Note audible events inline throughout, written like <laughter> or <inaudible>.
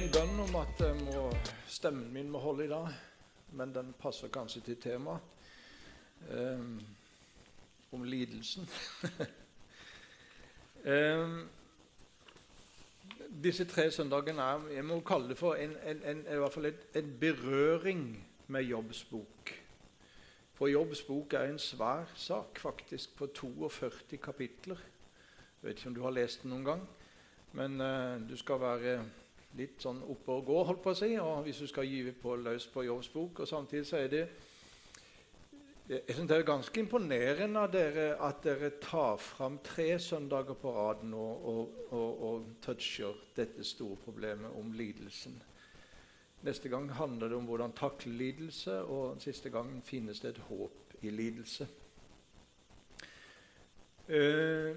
en bønn om at må, stemmen min må holde i dag, men den passer kanskje til temaet um, om lidelsen. um, <laughs> disse tre søndagene er jeg må kalle det for en, en, en, i hvert fall en berøring med Jobbs bok. For Jobbs bok er en svær sak, faktisk, på 42 kapitler. Jeg vet ikke om du har lest den noen gang, men uh, du skal være litt sånn oppe og gå, holdt på å si, og hvis du skal gyve på løs på Jobbs bok. Og samtidig så er det jeg synes Det er ganske imponerende av dere at dere tar fram tre søndager på rad nå og, og, og toucher dette store problemet om lidelsen. Neste gang handler det om hvordan takle lidelse, og siste gang finnes det et håp i lidelse. Uh,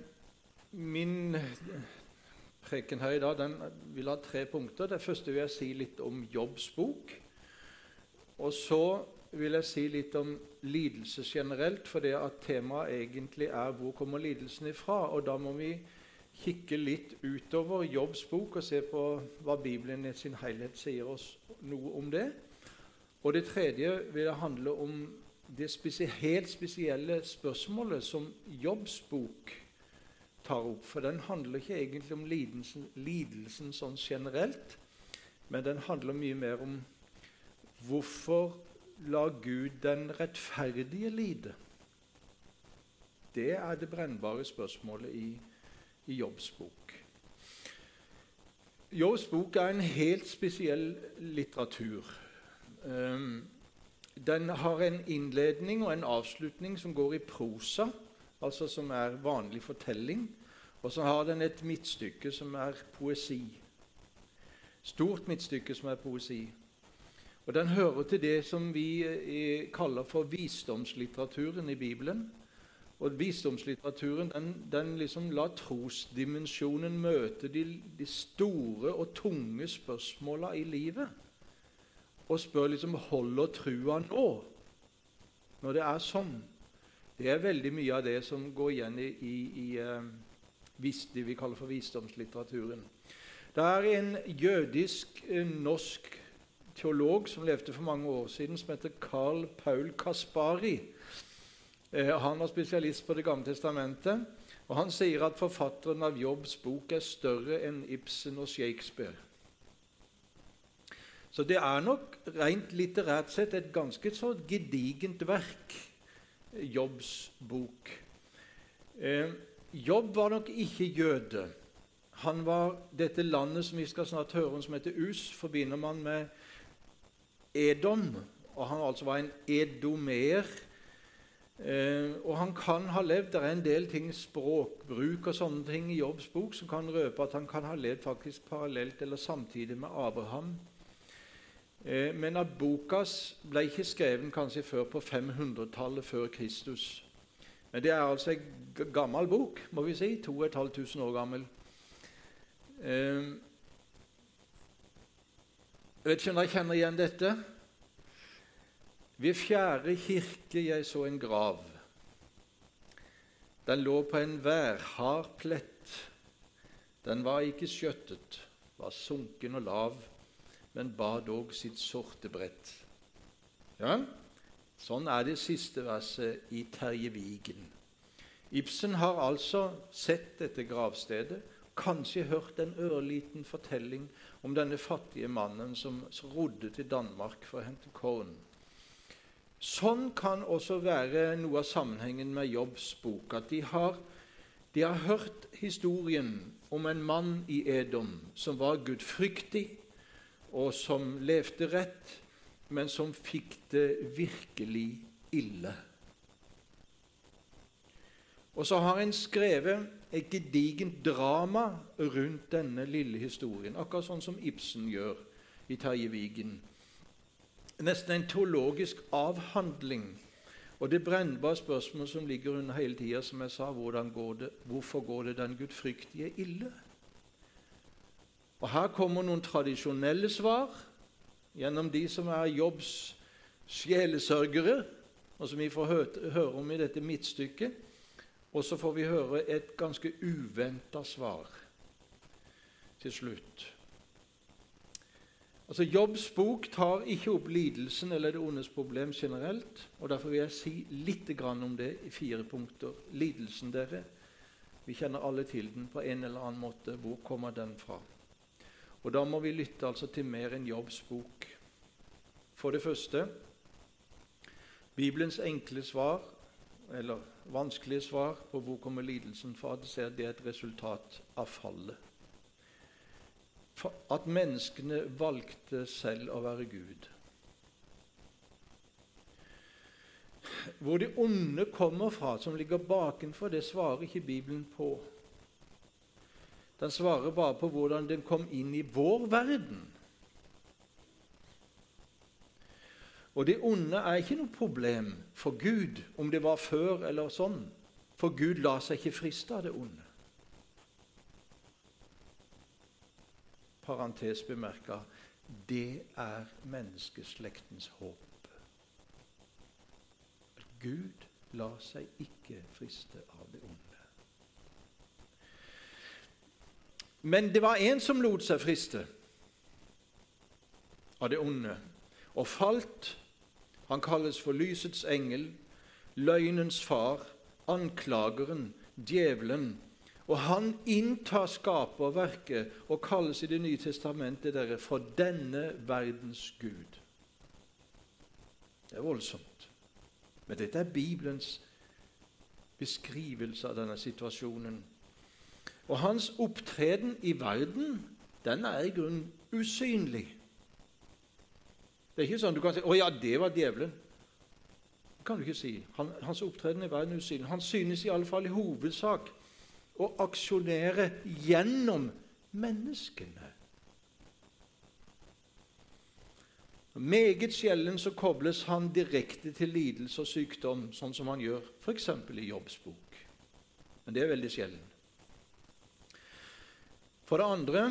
min preken her i dag den vil ha tre punkter. Det første vil jeg si litt om Jobbs bok. Og så vil jeg si litt om lidelse generelt, for det at temaet egentlig er 'Hvor kommer lidelsen ifra?' Og da må vi kikke litt utover Jobbs bok og se på hva Bibelen i sin helhet sier oss noe om det. Og det tredje vil handle om det spesielle, helt spesielle spørsmålet som Jobbs bok tar opp. For den handler ikke egentlig om lidelsen, lidelsen sånn generelt, men den handler mye mer om hvorfor la Gud den rettferdige lide? Det er det brennbare spørsmålet i, i Jobbs bok. Jobbs bok er en helt spesiell litteratur. Um, den har en innledning og en avslutning som går i prosa altså som er vanlig fortelling. Og så har den et midtstykke som er poesi. Stort midtstykke som er poesi. Og Den hører til det som vi eh, kaller for visdomslitteraturen i Bibelen. Og Visdomslitteraturen den, den liksom lar trosdimensjonen møte de, de, store og tunge spørsmåla i livet. Og spør liksom holder trua nå, når det er sånn. Det er veldig mye av det som går igjen i, i, i uh, det vi kaller for visdomslitteraturen. Det er en jødisk, uh, norsk teolog som levde for mange år siden, som heter Carl Paul Kaspari. Uh, han var spesialist på Det gamle testamentet. og Han sier at forfatteren av Jobbs bok er større enn Ibsen og Shakespeare. Så det er nok rent litterært sett et ganske så gedigent verk. Jobbs bok. Eh, Jobb var nok ikke jøde. Han var dette landet som vi skal snart høre om, som heter Us, forbinder man med Edom. Og han altså var en edomer. Eh, og han kan ha levd Det er en del ting, språkbruk og sånne ting i Jobbs bok som kan røpe at han kan ha levd faktisk parallelt eller samtidig med Abraham. Eh, men at bokas ble ikke skrevet kanskje før på 500-tallet før Kristus. Men det er altså en gammel bok, må vi si. 2500 år gammel. Eh, jeg vet ikke om dere kjenner igjen dette. Ved fjerde kirke jeg så en grav. Den lå på en værhard plett. Den var ikke skjøttet, var sunken og lav men bar dog sitt sorte brett. Ja, Sånn er det siste verset i Terje Vigen. Ibsen har altså sett dette gravstedet, kanskje hørt en ørliten fortelling om denne fattige mannen som rodde til Danmark for å hente korn. Sånn kan også være noe av sammenhengen med Jobbs bok. At de har, de har hørt historien om en mann i Edom som var gudfryktig, og som levde rett, men som fikk det virkelig ille. Og så har en skrevet et gedigent drama rundt denne lille historien, akkurat sånn som Ibsen gjør i Terje Vigen. Nesten en teologisk avhandling. Og det brennbare spørsmålet som ligger under hele tida, som jeg sa, går det, hvorfor går det den gudfryktige ille? Og Her kommer noen tradisjonelle svar gjennom de som er Jobbs sjelesørgere, og som vi får høre om i dette midtstykket. Og så får vi høre et ganske uventa svar til slutt. Altså, Jobbs bok tar ikke opp lidelsen eller det ondes problem generelt. og Derfor vil jeg si litt om det i fire punkter. Lidelsen, dere. Vi kjenner alle til den på en eller annen måte. Hvor kommer den fra? Og Da må vi lytte altså til mer enn Jobbs bok. For det første Bibelens enkle svar, eller vanskelige svar på hvor kommer lidelsen fra, det er et resultat av fallet at menneskene valgte selv å være Gud. Hvor de onde kommer fra, som ligger bakenfor, det svarer ikke Bibelen på. Den svarer bare på hvordan den kom inn i vår verden. Og det onde er ikke noe problem for Gud, om det var før eller sånn. For Gud lar seg ikke friste av det onde. parentes bemerka, det er menneskeslektens håp. Gud lar seg ikke friste av det onde. Men det var en som lot seg friste av det onde, og falt. Han kalles for lysets engel, løgnens far, anklageren, djevelen, og han inntar skaperverket og kalles i Det nye testamentet dere, for denne verdens Gud. Det er voldsomt. Men dette er Bibelens beskrivelse av denne situasjonen. Og hans opptreden i verden, den er i grunnen usynlig. Det er ikke sånn du kan si 'Å ja, det var djevelen'. Det kan du ikke si. Han, hans opptreden i verden er usynlig. Han synes i alle fall i hovedsak å aksjonere gjennom menneskene. Meget sjelden så kobles han direkte til lidelse og sykdom, sånn som han gjør f.eks. i Jobbs bok. Men det er veldig sjelden. For det andre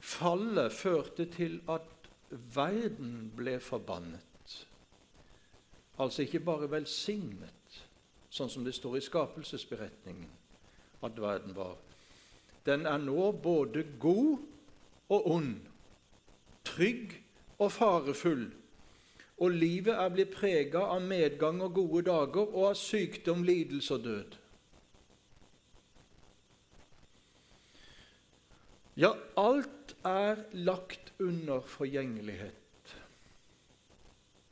fallet førte til at verden ble forbannet. Altså ikke bare velsignet, sånn som det står i skapelsesberetningen at verden var. Den er nå både god og ond, trygg og farefull. Og livet er blitt prega av medgang og gode dager og av sykdom, lidelse og død. Ja, alt er lagt under forgjengelighet.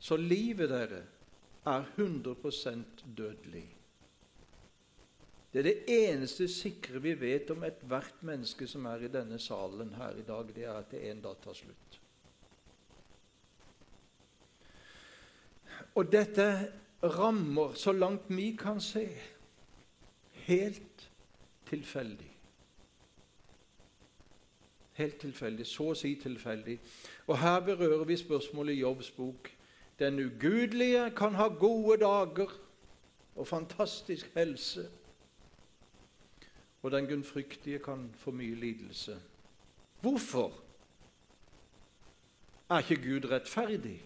Så livet dere er 100 dødelig. Det er det eneste sikre vi vet om ethvert menneske som er i denne salen her i dag, det er at det en dag tar slutt. Og dette rammer, så langt vi kan se, helt tilfeldig. Helt tilfeldig, så å si tilfeldig. Og her berører vi spørsmålet i Jobbs bok. Den ugudelige kan ha gode dager og fantastisk helse og den gudfryktige kan få mye lidelse. Hvorfor er ikke Gud rettferdig?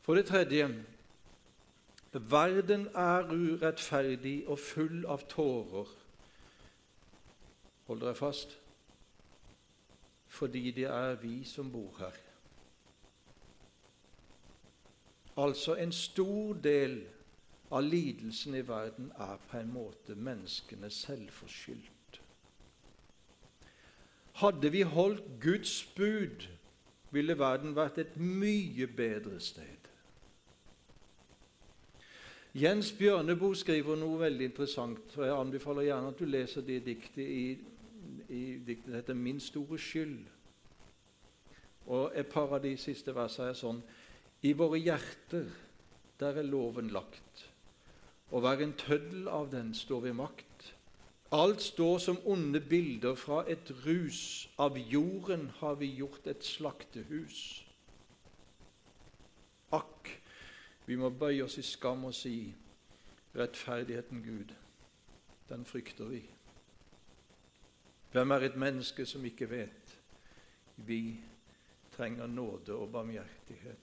For det tredje verden er urettferdig og full av tårer. Hold dere fast fordi det er vi som bor her. Altså en stor del av lidelsen i verden er på en måte menneskene selvforskyldt. Hadde vi holdt Guds bud, ville verden vært et mye bedre sted. Jens Bjørneboe skriver noe veldig interessant, og jeg anbefaler gjerne at du leser det diktet i, i diktet heter 'Min store skyld'. Og Et par av de siste versene er sånn I våre hjerter, der er loven lagt. Å være en tøddel av den står ved makt. Alt står som onde bilder fra et rus. Av jorden har vi gjort et slaktehus. Akk, vi må bøye oss i skam og si rettferdigheten Gud, den frykter vi. Hvem er et menneske som ikke vet? Vi trenger nåde og barmhjertighet.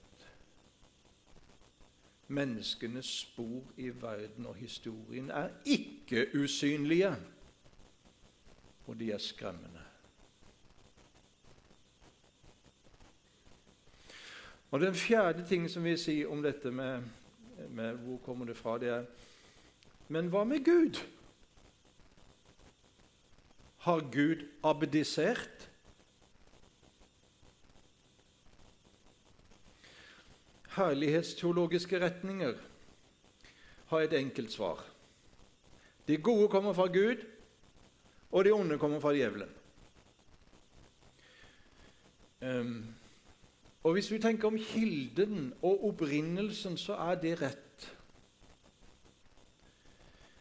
Menneskenes spor i verden og historien er ikke usynlige. og de er skremmende. Og Den fjerde ting som vi sier om dette med, med hvor kommer det fra, det er Men hva med Gud? Har Gud abdisert? Herlighetsteologiske retninger har et enkelt svar. De gode kommer fra Gud, og de onde kommer fra djevelen. Um, og Hvis vi tenker om kilden og opprinnelsen, så er det rett.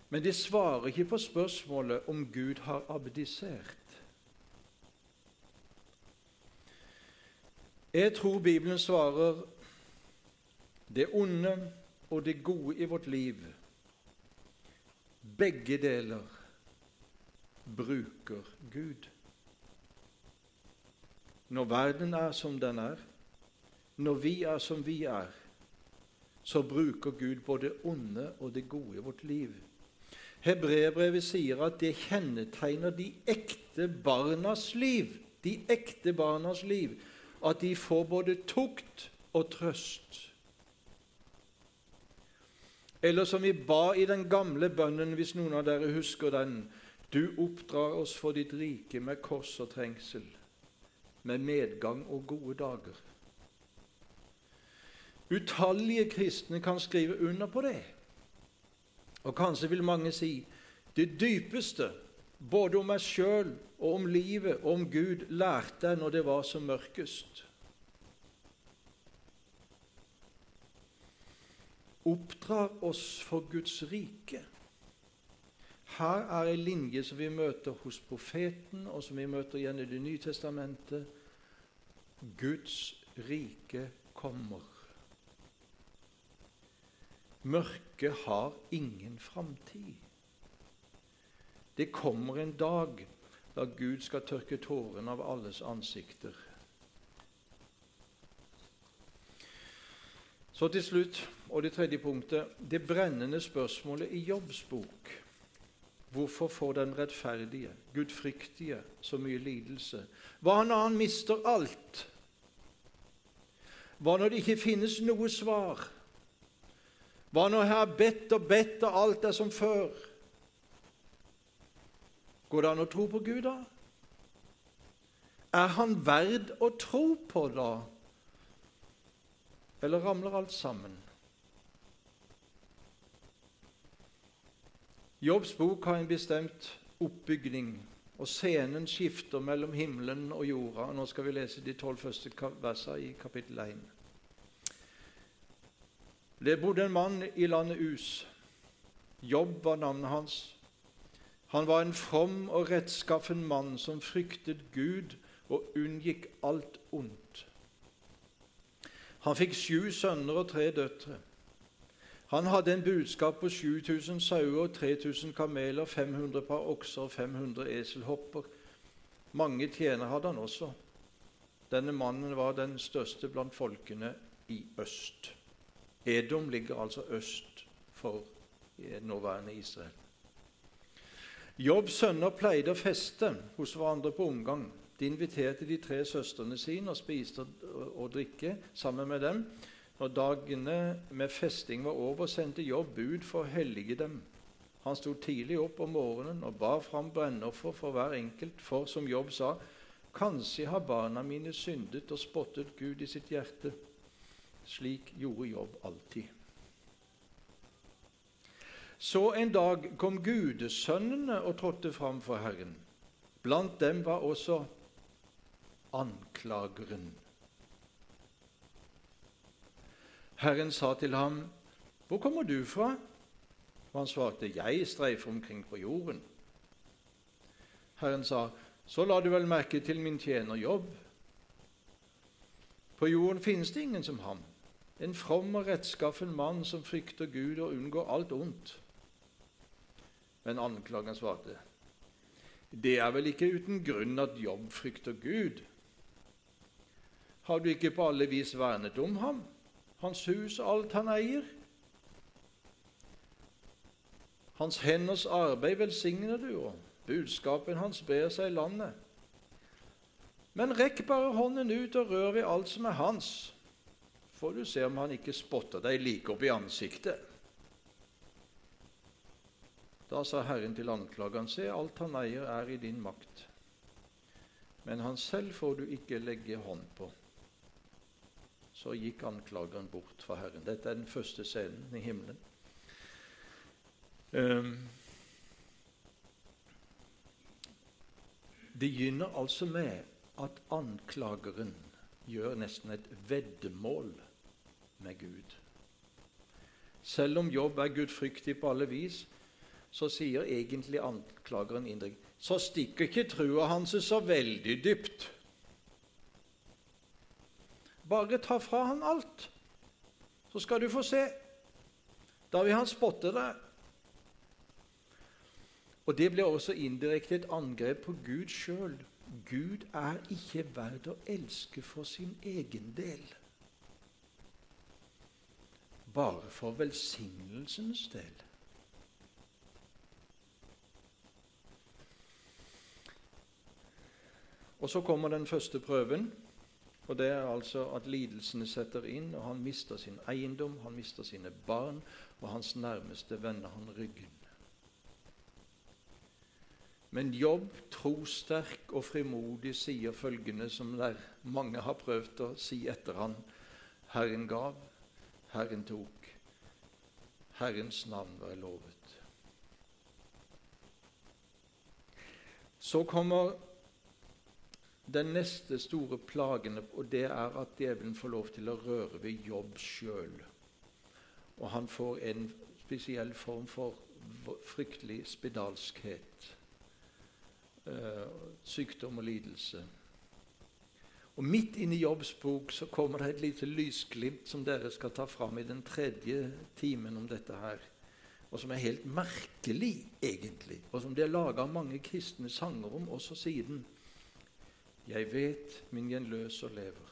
Men de svarer ikke på spørsmålet om Gud har abdisert. Jeg tror Bibelen svarer det onde og det gode i vårt liv. Begge deler bruker Gud. Når verden er som den er, når vi er som vi er, så bruker Gud både onde og det gode i vårt liv. Hebreerbrevet sier at det kjennetegner de ekte barnas liv, de ekte barnas liv, at de får både tukt og trøst. Eller som vi ba i den gamle bønnen, hvis noen av dere husker den Du oppdrar oss for ditt rike med kors og trengsel, med medgang og gode dager. Utallige kristne kan skrive under på det. Og kanskje vil mange si det dypeste, både om meg sjøl og om livet og om Gud, lærte jeg når det var som mørkest. oppdrar oss for Guds rike. Her er ei linje som vi møter hos profeten, og som vi møter igjen i Det nye testamentet. Guds rike kommer. Mørket har ingen framtid. Det kommer en dag da Gud skal tørke tårene av alles ansikter. Så til slutt, og det tredje punktet, det brennende spørsmålet i Jobbs bok. Hvorfor får den rettferdige, gudfryktige, så mye lidelse? Hva når han mister alt? Hva når det ikke finnes noe svar? Hva når jeg har bedt og bedt, og alt er som før? Går det an å tro på Gud, da? Er han verd å tro på, da? Eller ramler alt sammen? Jobbs bok har en bestemt oppbygning, og scenen skifter mellom himmelen og jorda. Nå skal vi lese de tolv første versene i kapittel 1. Det bodde en mann i landet Us. Jobb var navnet hans. Han var en from og rettskaffen mann som fryktet Gud og unngikk alt ondt. Han fikk sju sønner og tre døtre. Han hadde en budskap på 7000 sauer, 3000 kameler, 500 par okser og 500 eselhopper. Mange tjenere hadde han også. Denne mannen var den største blant folkene i øst. Edom ligger altså øst for nåværende Israel. Jobbs sønner pleide å feste hos hverandre på omgang. De inviterte de tre søstrene sine og spiste og drikke sammen med dem. Når dagene med festing var over, sendte Jobb bud for å hellige dem. Han sto tidlig opp om morgenen og bar fram brennoffer for hver enkelt, for som Jobb sa, kanskje har barna mine syndet og spottet Gud i sitt hjerte. Slik gjorde Jobb alltid. Så en dag kom gudesønnene og trådte fram for Herren. Blant dem var også anklageren. Herren sa til ham, 'Hvor kommer du fra?' Og han svarte, 'Jeg streifer omkring på jorden.' Herren sa, 'Så la du vel merke til min tjener Jobb.' På jorden finnes det ingen som ham, en from og rettskaffen mann som frykter Gud og unngår alt ondt. Men anklageren svarte, 'Det er vel ikke uten grunn at Jobb frykter Gud.' Har du ikke på alle vis vernet om ham, hans hus og alt han eier? Hans henders arbeid velsigner du, og Budskapen hans brer seg i landet. Men rekk bare hånden ut og rør ved alt som er hans, får du se om han ikke spotta deg like opp i ansiktet. Da sa Herren til anklageren, se, alt han eier, er i din makt, men han selv får du ikke legge hånd på. Så gikk anklageren bort fra Herren. Dette er den første scenen i himmelen. Um, begynner altså med at anklageren gjør nesten et veddemål med Gud. Selv om Jobb er gudfryktig på alle vis, så sier egentlig anklageren innrykk så stikker ikke trua hans så veldig dypt. Bare ta fra han alt, så skal du få se. Da vil han spotte deg. Og Det blir også indirekte et angrep på Gud sjøl. Gud er ikke verd å elske for sin egen del, bare for velsignelsens del. Og Så kommer den første prøven. og Det er altså at lidelsene setter inn, og han mister sin eiendom, han mister sine barn, og hans nærmeste vender han ryggen. Men Jobb, trosterk og frimodig, sier følgende, som mange har prøvd å si etter han. Herren gav, Herren tok. Herrens navn var lovet. Så kommer den neste store plagen, og det er at djevelen får lov til å røre ved jobb sjøl. Og han får en spesiell form for fryktelig spedalskhet. Eh, sykdom og lidelse. Og Midt inne i Jobbs bok så kommer det et lite lysglimt som dere skal ta fram i den tredje timen om dette her. Og som er helt merkelig, egentlig, og som det er laga mange kristne sanger om også siden. Jeg vet min gjenløser lever.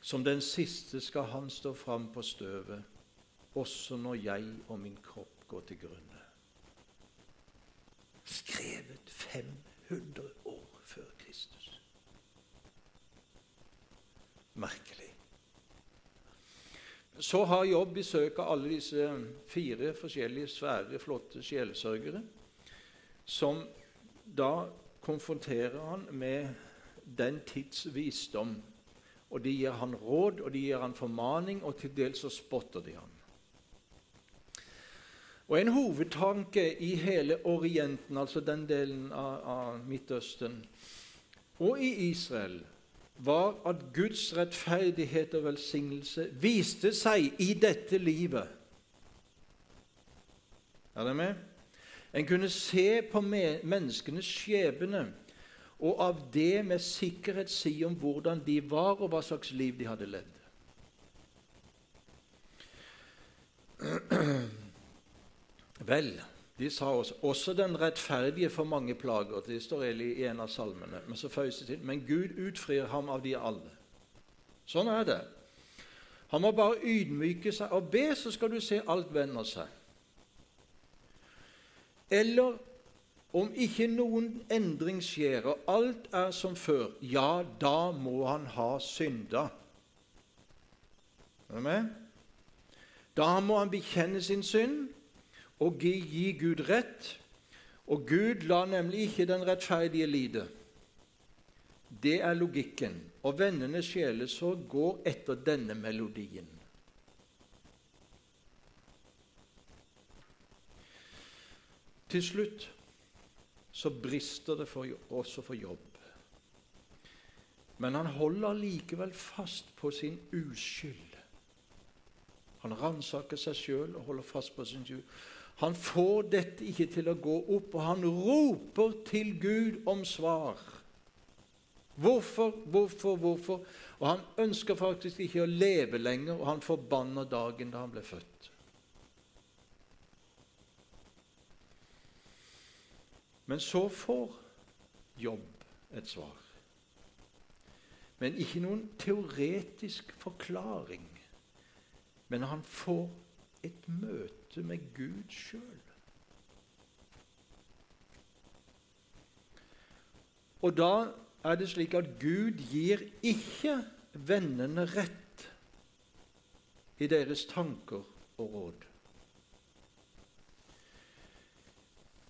Som den siste skal han stå fram på støvet, også når jeg og min kropp går til grunne. Skrevet 500 Merkelig. Så har Jobb besøk av alle disse fire forskjellige svære, flotte sjelsørgere, som da konfronterer han med den tids visdom. Og De gir han råd og de gir han formaning, og til dels så spotter de han. Og En hovedtanke i hele Orienten, altså den delen av, av Midtøsten, og i Israel, var at Guds rettferdighet og velsignelse viste seg i dette livet. Er det med? En kunne se på menneskenes skjebne og av det med sikkerhet si om hvordan de var, og hva slags liv de hadde levd. <clears throat> Vel, de sa også, også den rettferdige for mange plager. Det står i en av salmene. Men så føyes det til men Gud utfrir ham av de alle. Sånn er det. Han må bare ydmyke seg og be, så skal du se alt vender seg. Eller om ikke noen endring skjer, og alt er som før, ja, da må han ha synda. Er du med? Da må han bekjenne sin synd og gi, Gud rett. Og Gud lar nemlig ikke den rettferdige lide. Det er logikken. Og vennenes så går etter denne melodien. Til slutt så brister det for, også for jobb. Men han holder likevel fast på sin uskyld. Han ransaker seg sjøl og holder fast på sin skyld. Han får dette ikke til å gå opp, og han roper til Gud om svar. Hvorfor, hvorfor, hvorfor? Og han ønsker faktisk ikke å leve lenger, og han forbanner dagen da han ble født. Men så får Jobb et svar. Men ikke noen teoretisk forklaring. Men han får et møte møte med Gud sjøl. Og da er det slik at Gud gir ikke vennene rett i deres tanker og råd.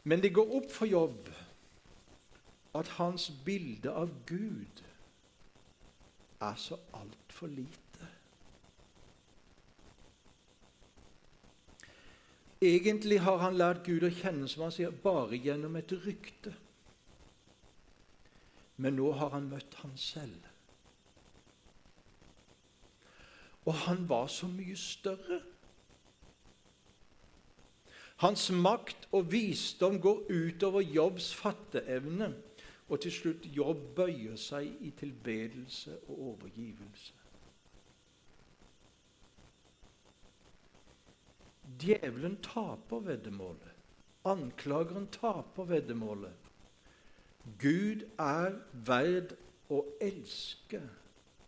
Men det går opp for jobb at hans bilde av Gud er så altfor lite. Egentlig har han lært Gud å kjenne som han sier, bare gjennom et rykte. Men nå har han møtt han selv. Og han var så mye større. Hans makt og visdom går utover Jobbs fatteevne, og til slutt Jobb bøyer seg i tilbedelse og overgivelse. Djevelen taper veddemålet. Anklageren taper veddemålet. Gud er verd å elske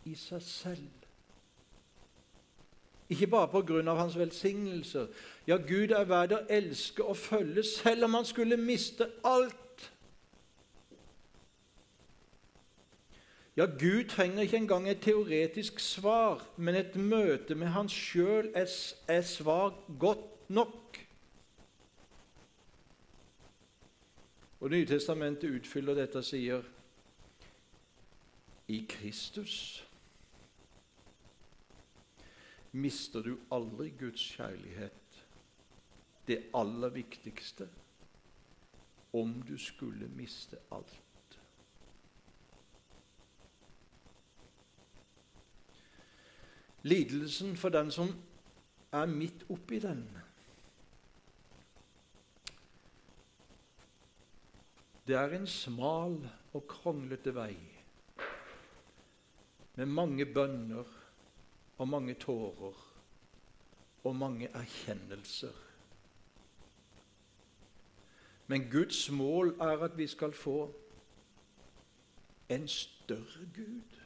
i seg selv. Ikke bare av hans velsignelser. Ja, Gud er verd å elske og følge selv om han skulle miste alt. Ja, Gud trenger ikke engang et teoretisk svar, men et møte med han sjøl er, er svar godt nok. Og Nytestamentet utfyller dette og sier i Kristus mister du aldri Guds kjærlighet, det aller viktigste, om du skulle miste alt. Lidelsen for den som er midt oppi den. Det er en smal og kronglete vei med mange bønner og mange tårer og mange erkjennelser. Men Guds mål er at vi skal få en større Gud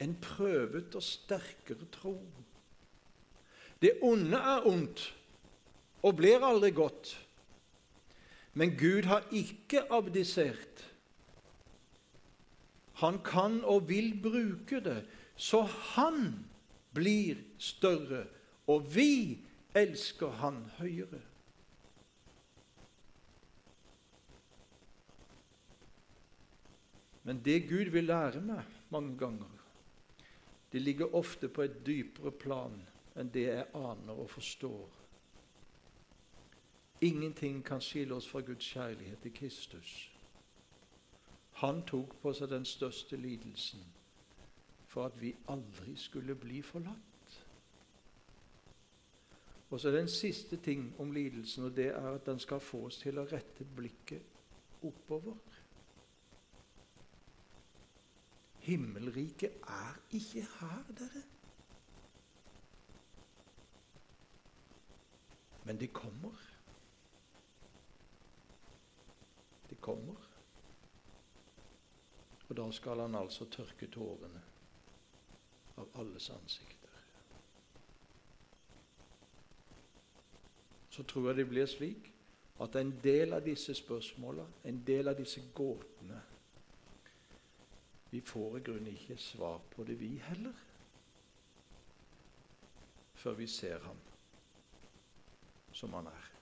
en prøvet og sterkere tro. Det onde er ondt og blir aldri godt. Men Gud har ikke abdisert. Han kan og vil bruke det, så han blir større, og vi elsker han høyere. Men det Gud vil lære meg mange ganger, det ligger ofte på et dypere plan enn det jeg aner og forstår. Ingenting kan skille oss fra Guds kjærlighet i Kristus. Han tok på seg den største lidelsen for at vi aldri skulle bli forlatt. Og så er det en siste ting om lidelsen, og det er at den skal få oss til å rette blikket oppover. Himmelriket er ikke her, dere. Men det kommer. Det kommer. Og da skal han altså tørke tårene av alles ansikter. Så tror jeg det blir slik at en del av disse spørsmåla, en del av disse gåtene, vi får i grunnen ikke svar på det, vi heller, før vi ser ham som han er.